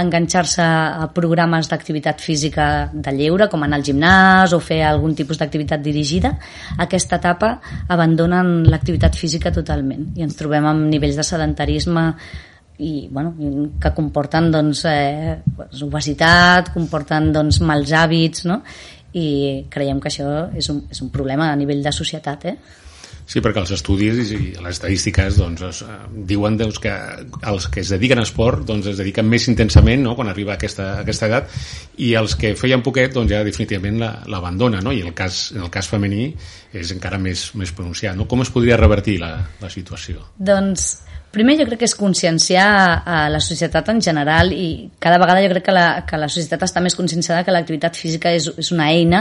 enganxar-se a programes d'activitat física de lleure, com anar al gimnàs o fer algun tipus d'activitat dirigida, aquesta etapa abandonen l'activitat física totalment i ens trobem amb nivells de sedentarisme i, bueno, que comporten doncs, eh, obesitat, comporten doncs, mals hàbits, no? i creiem que això és un, és un problema a nivell de societat. Eh? Sí, perquè els estudis i les estadístiques doncs, es, eh, diuen doncs, que els que es dediquen a esport doncs, es dediquen més intensament no? quan arriba a aquesta, a aquesta edat i els que feien poquet doncs, ja definitivament l'abandonen no? i el cas, en el cas femení és encara més, més pronunciat. No? Com es podria revertir la, la situació? Doncs Primer jo crec que és conscienciar a la societat en general i cada vegada jo crec que la, que la societat està més conscienciada que l'activitat física és, és una eina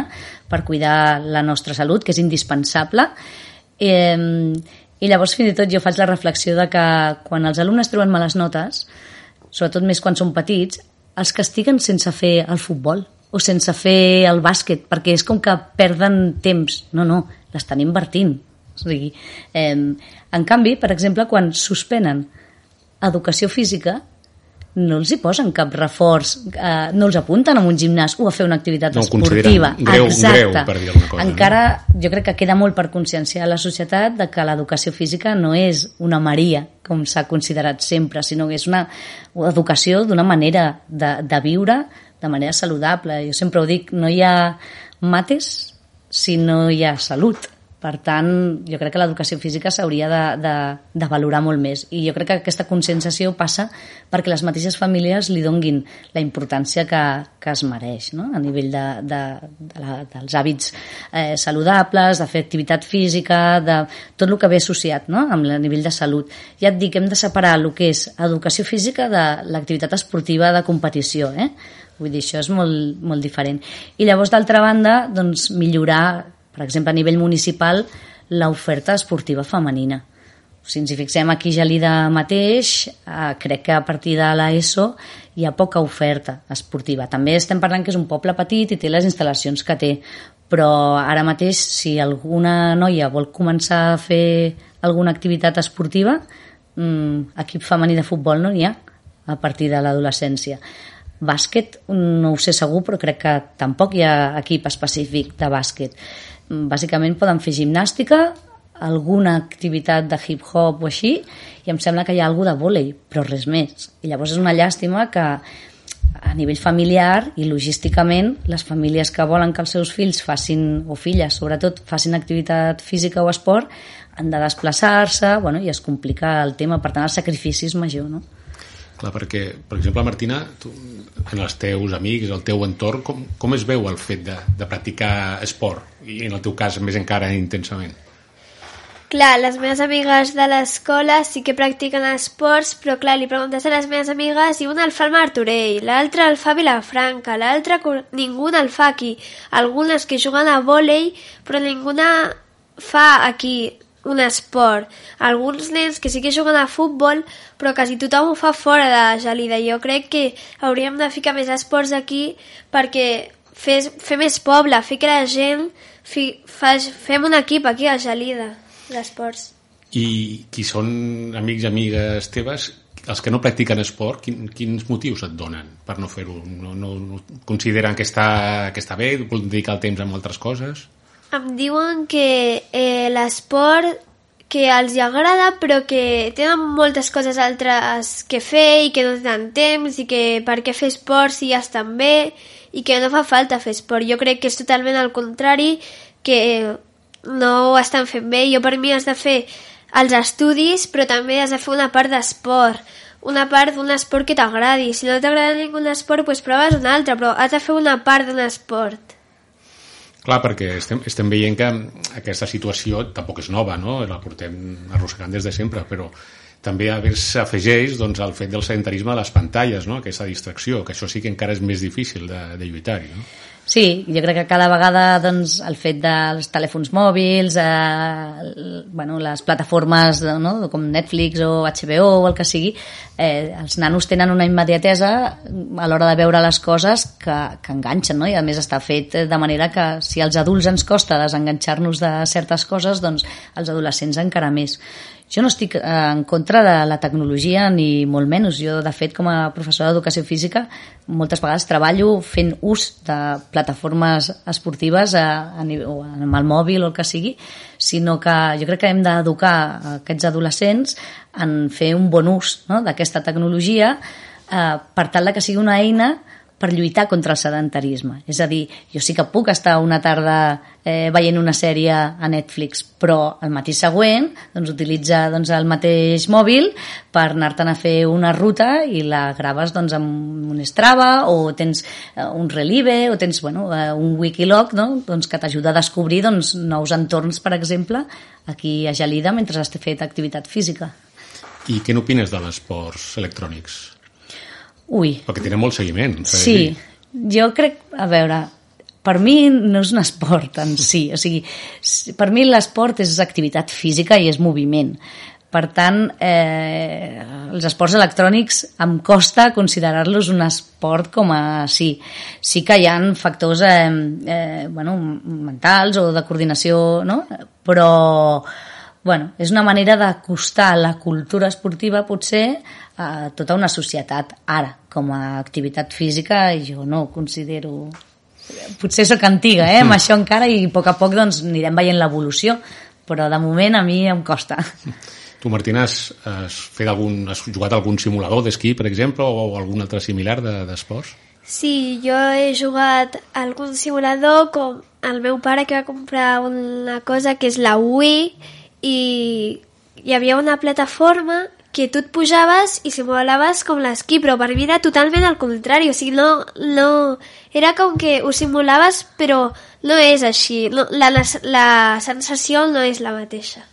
per cuidar la nostra salut, que és indispensable. Eh, I llavors fins i tot jo faig la reflexió de que quan els alumnes treuen males notes, sobretot més quan són petits, els castiguen sense fer el futbol o sense fer el bàsquet, perquè és com que perden temps. No, no, l'estan invertint o sigui, eh, en canvi, per exemple, quan suspenen educació física, no els hi posen cap reforç, eh, no els apunten a un gimnàs o a fer una activitat no esportiva. Greu, Exacte. greu, per dir alguna cosa. Encara, no? jo crec que queda molt per conscienciar la societat de que l'educació física no és una maria, com s'ha considerat sempre, sinó que és una educació d'una manera de, de viure de manera saludable. Jo sempre ho dic, no hi ha mates si no hi ha salut per tant, jo crec que l'educació física s'hauria de, de, de valorar molt més. I jo crec que aquesta conscienciació passa perquè les mateixes famílies li donguin la importància que, que es mereix, no? a nivell de, de, de la, dels hàbits eh, saludables, de fer activitat física, de tot el que ve associat no? amb el nivell de salut. Ja et dic, hem de separar el que és educació física de l'activitat esportiva de competició. Eh? Vull dir, això és molt, molt diferent. I llavors, d'altra banda, doncs, millorar per exemple, a nivell municipal, l'oferta esportiva femenina. Si ens hi fixem aquí a Gelida mateix, eh, crec que a partir de l'ESO hi ha poca oferta esportiva. També estem parlant que és un poble petit i té les instal·lacions que té, però ara mateix si alguna noia vol començar a fer alguna activitat esportiva, mmm, equip femení de futbol no n'hi ha a partir de l'adolescència. Bàsquet no ho sé segur, però crec que tampoc hi ha equip específic de bàsquet bàsicament poden fer gimnàstica, alguna activitat de hip-hop o així, i em sembla que hi ha alguna de vòlei, però res més. I llavors és una llàstima que a nivell familiar i logísticament les famílies que volen que els seus fills facin, o filles sobretot, facin activitat física o esport, han de desplaçar-se bueno, i es complica el tema, per tant el sacrifici és major. No? Clar, perquè, per exemple, Martina, tu, en els teus amics, el teu entorn, com, com es veu el fet de, de practicar esport? I en el teu cas, més encara intensament. Clar, les meves amigues de l'escola sí que practiquen esports, però clar, li preguntes a les meves amigues i una el fa al Martorell, l'altra el fa Vilafranca, l'altra ningú el fa aquí. Algunes que juguen a vòlei, però ningú fa aquí un esport. Alguns nens que sí que juguen a futbol, però quasi tothom ho fa fora de Gelida. Jo crec que hauríem de ficar més esports aquí perquè fes, fer més poble, fer que la gent fi, fas, fem un equip aquí a Gelida d'esports. I qui són amics i amigues teves, els que no practiquen esport, quin, quins motius et donen per no fer-ho? No, no, no consideren que està, que està bé, dedicar el temps a altres coses? Em diuen que eh, l'esport que els agrada però que tenen moltes coses altres que fer i que no tenen temps i que per què fer esport si ja estan bé i que no fa falta fer esport. Jo crec que és totalment al contrari, que no ho estan fent bé. Jo per mi has de fer els estudis però també has de fer una part d'esport una part d'un esport que t'agradi. Si no t'agrada ningú esport, doncs proves un altre, però has de fer una part d'un esport. Clar, perquè estem, estem veient que aquesta situació tampoc és nova, no? la portem arrossegant des de sempre, però també s'afegeix doncs, el fet del sedentarisme a les pantalles, no? aquesta distracció, que això sí que encara és més difícil de, de lluitar-hi. No? Sí, jo crec que cada vegada doncs, el fet dels telèfons mòbils, eh, bueno, les plataformes no, com Netflix o HBO o el que sigui, eh, els nanos tenen una immediatesa a l'hora de veure les coses que, que enganxen, no? i a més està fet de manera que si als adults ens costa desenganxar-nos de certes coses, doncs als adolescents encara més. Jo no estic eh, en contra de la tecnologia ni molt menys. Jo, de fet, com a professora d'educació física, moltes vegades treballo fent ús de plataformes esportives a, a, nivell- o amb el mòbil o el que sigui, sinó que jo crec que hem d'educar aquests adolescents en fer un bon ús no? d'aquesta tecnologia eh, per tal que sigui una eina per lluitar contra el sedentarisme. És a dir, jo sí que puc estar una tarda eh, veient una sèrie a Netflix, però el matí següent doncs, utilitza doncs, el mateix mòbil per anar-te'n a fer una ruta i la graves doncs, amb un Strava o tens eh, un Relive o tens bueno, eh, un Wikilog no? doncs, que t'ajuda a descobrir doncs, nous entorns, per exemple, aquí a Gelida mentre has fet activitat física. I què n'opines de les electrònics? Ui, Perquè tenen molt seguiment. Sí, dir. jo crec, a veure, per mi no és un esport en si, o sigui, per mi l'esport és activitat física i és moviment. Per tant, eh, els esports electrònics em costa considerar-los un esport com a sí. Sí que hi ha factors eh, eh, bueno, mentals o de coordinació, no? però bueno, és una manera d'acostar la cultura esportiva potser a tota una societat. Ara, com a activitat física, jo no ho considero... Potser sóc antiga, eh, amb això encara, i a poc a poc doncs, anirem veient l'evolució, però de moment a mi em costa. Tu, Martina, has, has, fet algun, has jugat algun simulador d'esquí, per exemple, o algun altre similar de- d'esports? Sí, jo he jugat a algun simulador com el meu pare que va comprar una cosa que és la Wii i hi havia una plataforma que tu et pujaves i simulaves com l'esquí, però per mi era totalment al contrari, o sigui, no, no... Era com que ho simulaves, però no és així, no, la, la, la sensació no és la mateixa.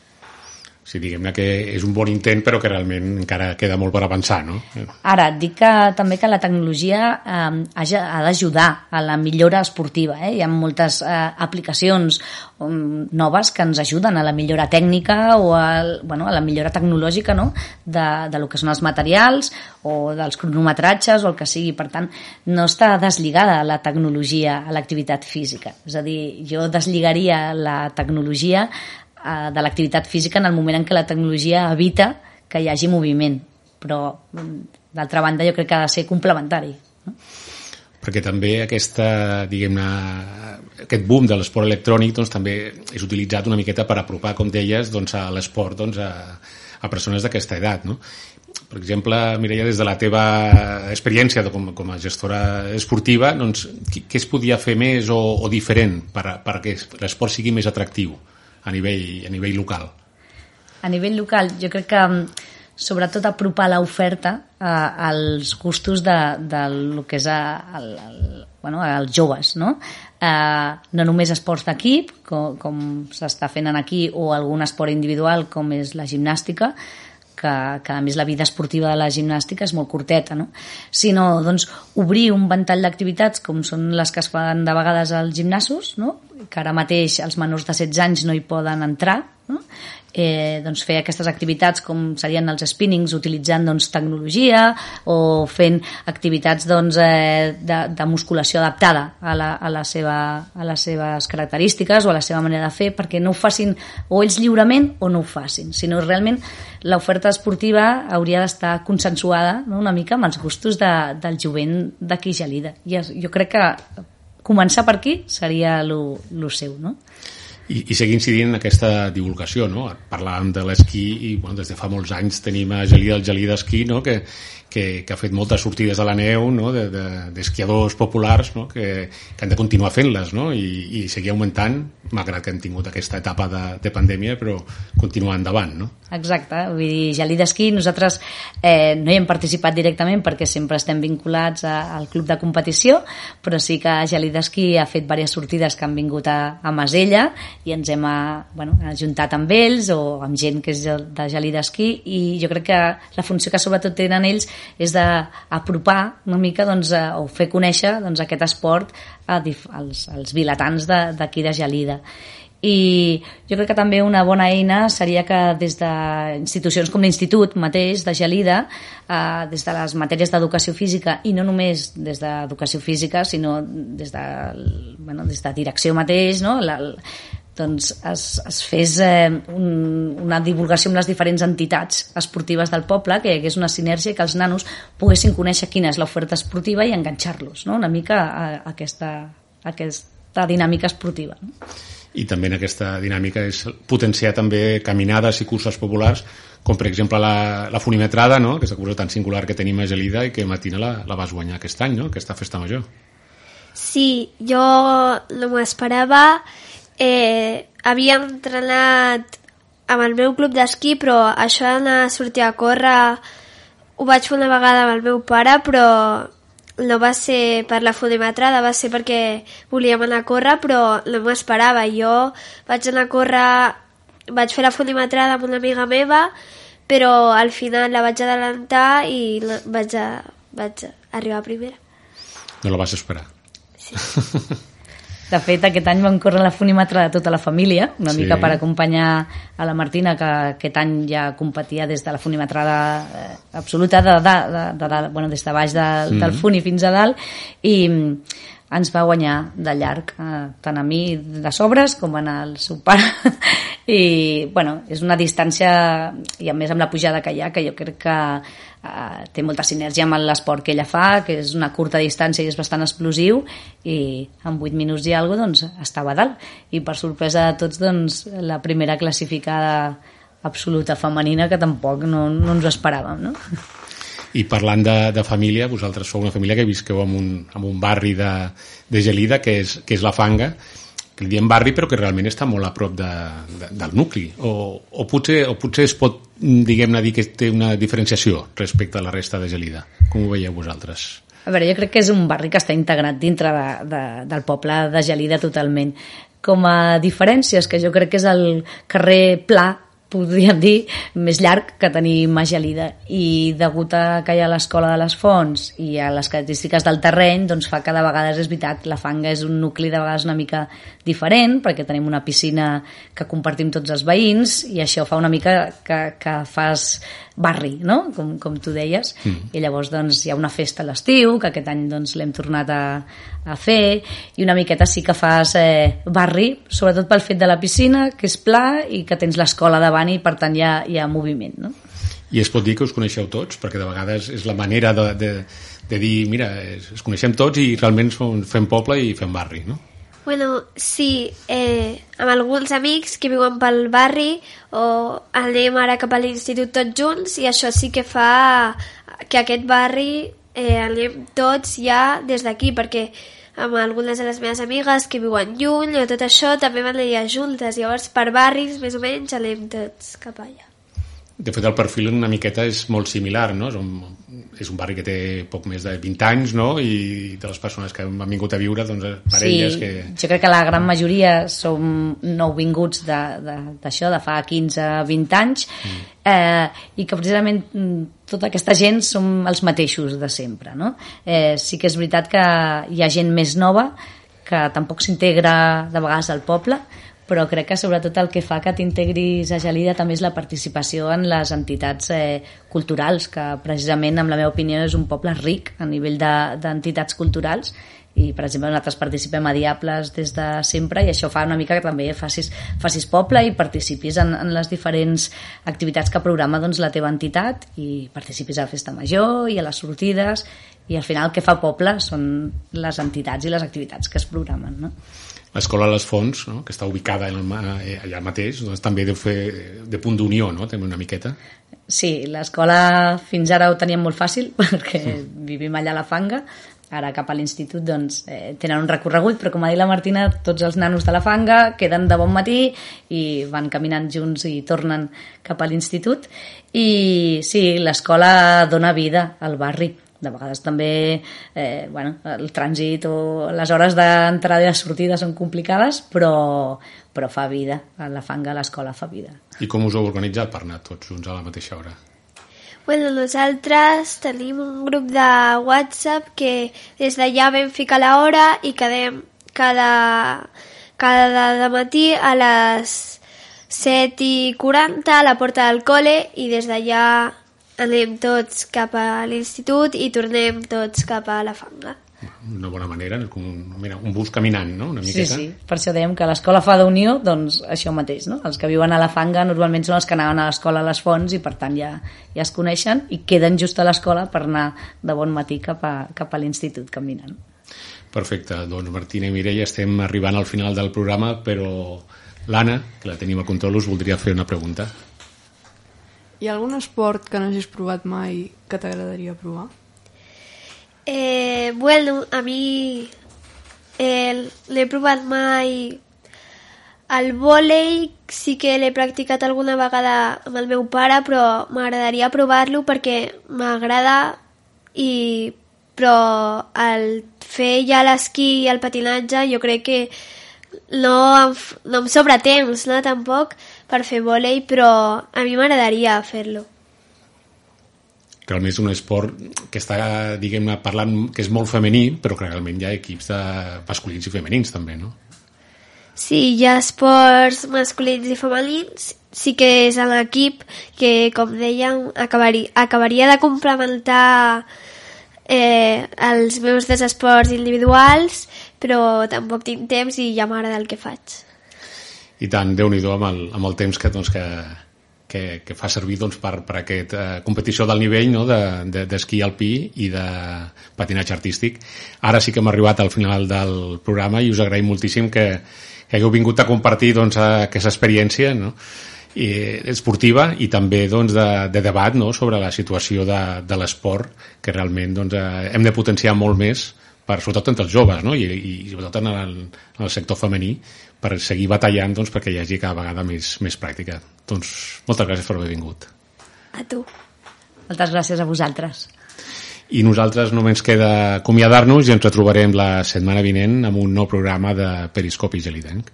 Sigui, diguem-ne que és un bon intent, però que realment encara queda molt per avançar, no? Ara, et dic que, també que la tecnologia eh, ha, d'ajudar a la millora esportiva. Eh? Hi ha moltes eh, aplicacions um, noves que ens ajuden a la millora tècnica o al, bueno, a la millora tecnològica no? de, de lo que són els materials o dels cronometratges o el que sigui. Per tant, no està deslligada la tecnologia a l'activitat física. És a dir, jo deslligaria la tecnologia eh, de l'activitat física en el moment en què la tecnologia evita que hi hagi moviment però mm, d'altra banda jo crec que ha de ser complementari no? perquè també aquesta, diguem-ne, aquest boom de l'esport electrònic doncs, també és utilitzat una miqueta per apropar, com deies, doncs, a l'esport doncs, a, a persones d'aquesta edat. No? Per exemple, Mireia, des de la teva experiència de, com, com a gestora esportiva, doncs, què, què es podia fer més o, o diferent per, l'esport sigui més atractiu a nivell, a nivell local? a nivell local jo crec que mm, sobretot apropar l'oferta eh, als gustos de, de lo que és el, el, bueno, als joves no? Eh, no només esports d'equip com, com s'està fent en aquí o algun esport individual com és la gimnàstica que, que a més la vida esportiva de la gimnàstica és molt curteta, no? sinó doncs, obrir un ventall d'activitats com són les que es fan de vegades als gimnasos, no? que ara mateix els menors de 16 anys no hi poden entrar, no? eh, doncs fer aquestes activitats com serien els spinnings utilitzant doncs, tecnologia o fent activitats doncs, eh, de, de musculació adaptada a, la, a, la seva, a les seves característiques o a la seva manera de fer perquè no ho facin o ells lliurement o no ho facin, sinó realment l'oferta esportiva hauria d'estar consensuada no? una mica amb els gustos de, del jovent d'aquí Gelida. I jo crec que començar per aquí seria lo, lo seu, no? I, i seguir incidint en aquesta divulgació, no? Parlàvem de l'esquí i bueno, des de fa molts anys tenim a Gelida el Gelida Esquí, no? que, que, que ha fet moltes sortides a la neu no? d'esquiadors de, d'esquiadors populars no? que, que han de continuar fent-les no? I, i seguir augmentant, malgrat que hem tingut aquesta etapa de, de pandèmia, però continuar endavant. No? Exacte, vull dir, Gelida Esquí, nosaltres eh, no hi hem participat directament perquè sempre estem vinculats a, al club de competició, però sí que Gelida Esquí ha fet diverses sortides que han vingut a, a Masella i ens hem eh, bueno, ajuntat amb ells o amb gent que és de, de gelí d'esquí i jo crec que la funció que sobretot tenen ells és d'apropar una mica doncs, a, o fer conèixer doncs, aquest esport a, als, als vilatans de- d'aquí de, de Gelida i jo crec que també una bona eina seria que des d'institucions com l'Institut mateix de Gelida, eh, des de les matèries d'educació física i no només des d'educació física sinó des de, bueno, des de direcció mateix, no? La, doncs es, es fes eh, un, una divulgació amb les diferents entitats esportives del poble, que hi hagués una sinergia i que els nanos poguessin conèixer quina és l'oferta esportiva i enganxar-los no? una mica a, a, aquesta, a aquesta dinàmica esportiva. No? I també en aquesta dinàmica és potenciar també caminades i curses populars, com per exemple la, la funimetrada, no? aquesta cursa tan singular que tenim a Gelida i que Matina la, la vas guanyar aquest any, no? aquesta festa major. Sí, jo no m'ho esperava. Eh, havia entrenat amb el meu club d'esquí, però això d'anar a sortir a córrer ho vaig fer una vegada amb el meu pare, però no va ser per la fonimetrada, va ser perquè volíem anar a córrer, però no m'ho esperava. Jo vaig anar a córrer, vaig fer la fonimetrada amb una amiga meva, però al final la vaig adelantar i la- vaig, a, vaig arribar a primera. No la vas esperar. De fet, aquest any vam córrer la funímetra de tota la família, una Sí. sí. mica per acompanyar a la Martina, que aquest any ja competia des de la funimetrada eh, absoluta, de, de, de, de, de, bueno, des de baix de, mm. del funi fins a dalt, i mm, ens va guanyar de llarg, eh, tant a mi de sobres com en el seu pare. I, bueno, és una distància, i a més amb la pujada que hi ha, que jo crec que eh, té molta sinergia amb l'esport que ella fa, que és una curta distància i és bastant explosiu, i en 8 minuts i alguna doncs, estava dalt. I per sorpresa de tots, doncs, la primera classificada absoluta femenina que tampoc no, no ens esperàvem, no? I parlant de, de família, vosaltres sou una família que visqueu en un, en un barri de, de Gelida, que és, que és la Fanga, que li diem barri però que realment està molt a prop de, de, del nucli o, o, potser, o potser es pot diguem-ne dir que té una diferenciació respecte a la resta de Gelida com ho veieu vosaltres? A veure, jo crec que és un barri que està integrat dintre de, de, del poble de Gelida totalment. Com a diferències, que jo crec que és el carrer pla podríem dir, més llarg que tenim a Gelida. I degut a que hi ha l'escola de les fonts i a les característiques del terreny, doncs fa que de vegades és veritat, la fanga és un nucli de vegades una mica diferent, perquè tenim una piscina que compartim tots els veïns i això fa una mica que, que fas barri, no? com, com tu deies. Mm. I llavors doncs, hi ha una festa a l'estiu, que aquest any doncs, l'hem tornat a, a fer, i una miqueta sí que fas eh, barri, sobretot pel fet de la piscina, que és pla i que tens l'escola davant i per tant hi ha, hi ha moviment. No? I es pot dir que us coneixeu tots, perquè de vegades és la manera de, de, de dir, mira, es, es coneixem tots i realment som- fem poble i fem barri, no? Bueno, sí, eh, amb alguns amics que viuen pel barri o anem ara cap a l'institut tots junts i això sí que fa que aquest barri eh, anem tots ja des d'aquí perquè amb algunes de les meves amigues que viuen lluny o tot això també van allà juntes. Llavors per barris més o menys anem tots cap allà De fet, el perfil una miqueta és molt similar, no? És un, és un barri que té poc més de 20 anys, no? I de les persones que han vingut a viure, doncs, parelles sí, que... jo crec que la gran majoria som nouvinguts d'això, de, de, de fa 15-20 anys, mm. eh, i que precisament mm, tota aquesta gent som els mateixos de sempre. No? Eh, sí que és veritat que hi ha gent més nova que tampoc s'integra de vegades al poble, però crec que sobretot el que fa que t'integris a Gelida també és la participació en les entitats eh, culturals, que precisament, en la meva opinió, és un poble ric a nivell de- d'entitats culturals i per exemple nosaltres participem a Diables des de sempre i això fa una mica que també facis, facis poble i participis en, en les diferents activitats que programa doncs, la teva entitat i participis a la festa major i a les sortides i al final el que fa poble són les entitats i les activitats que es programen no? L'escola Les Fonts, no? que està ubicada en el, eh, allà mateix, doncs també deu fer de punt d'unió, no? també una miqueta. Sí, l'escola fins ara ho teníem molt fàcil perquè vivim allà a la Fanga, ara cap a l'institut doncs, eh, tenen un recorregut, però com ha dit la Martina, tots els nanos de la Fanga queden de bon matí i van caminant junts i tornen cap a l'institut. I sí, l'escola dona vida al barri. De vegades també eh, bueno, el trànsit o les hores d'entrada i de sortida són complicades, però, però fa vida. A la fanga a l'escola fa vida. I com us heu organitzat per anar tots junts a la mateixa hora? Bueno, nosaltres tenim un grup de WhatsApp que des d'allà vam ficar l'hora i quedem cada, cada matí a les 7 i 40 a la porta del col·le i des d'allà anem tots cap a l'institut i tornem tots cap a la fanga. Una bona manera, com mira, un bus caminant, no? Una Sí, miqueta. sí, per això dèiem que l'escola fa d'unió, doncs això mateix, no? Els que viuen a la fanga normalment són els que anaven a l'escola a les fonts i per tant ja, ja es coneixen i queden just a l'escola per anar de bon matí cap a, cap a l'institut caminant. Perfecte, doncs Martina i Mireia estem arribant al final del programa, però l'Anna, que la tenim a control, us voldria fer una pregunta. Hi ha algun esport que no hagis provat mai que t'agradaria provar? Eh, bueno, a mi eh, l'he provat mai el vòlei sí que l'he practicat alguna vegada amb el meu pare, però m'agradaria provar-lo perquè m'agrada i però el fer ja l'esquí i el patinatge jo crec que no no em sobra temps, no, tampoc, per fer vòlei, però a mi m'agradaria fer-lo. Realment és un esport que està, diguem-ne, parlant que és molt femení, però que realment hi ha equips de masculins i femenins també, no? Sí, hi ha esports masculins i femenins, sí que és en l'equip que, com dèiem, acabaria, acabaria de complementar eh, els meus dos esports individuals, però tampoc tinc temps i ja m'agrada el que faig. I tant, déu nhi amb, el, amb el temps que, doncs, que, que, que fa servir doncs, per, per aquesta eh, competició del nivell no? d'esquí de, d'esquí alpí i de patinatge artístic. Ara sí que hem arribat al final del programa i us agraïm moltíssim que, que hagueu vingut a compartir doncs, aquesta experiència no? i, esportiva i també doncs, de, de debat no? sobre la situació de, de l'esport que realment doncs, eh, hem de potenciar molt més per, sobretot entre els joves no? I, i sobretot en el, en el sector femení per seguir batallant doncs, perquè hi hagi cada vegada més, més pràctica. Doncs moltes gràcies per haver vingut. A tu. Moltes gràcies a vosaltres. I nosaltres només queda acomiadar-nos i ens retrobarem la setmana vinent amb un nou programa de Periscopi Gelidenc.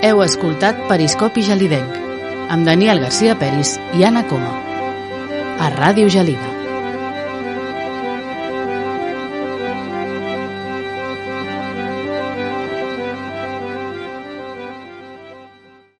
Heu escoltat Periscopi Gelidenc amb Daniel Garcia Peris i Anna Coma a Ràdio Gelida.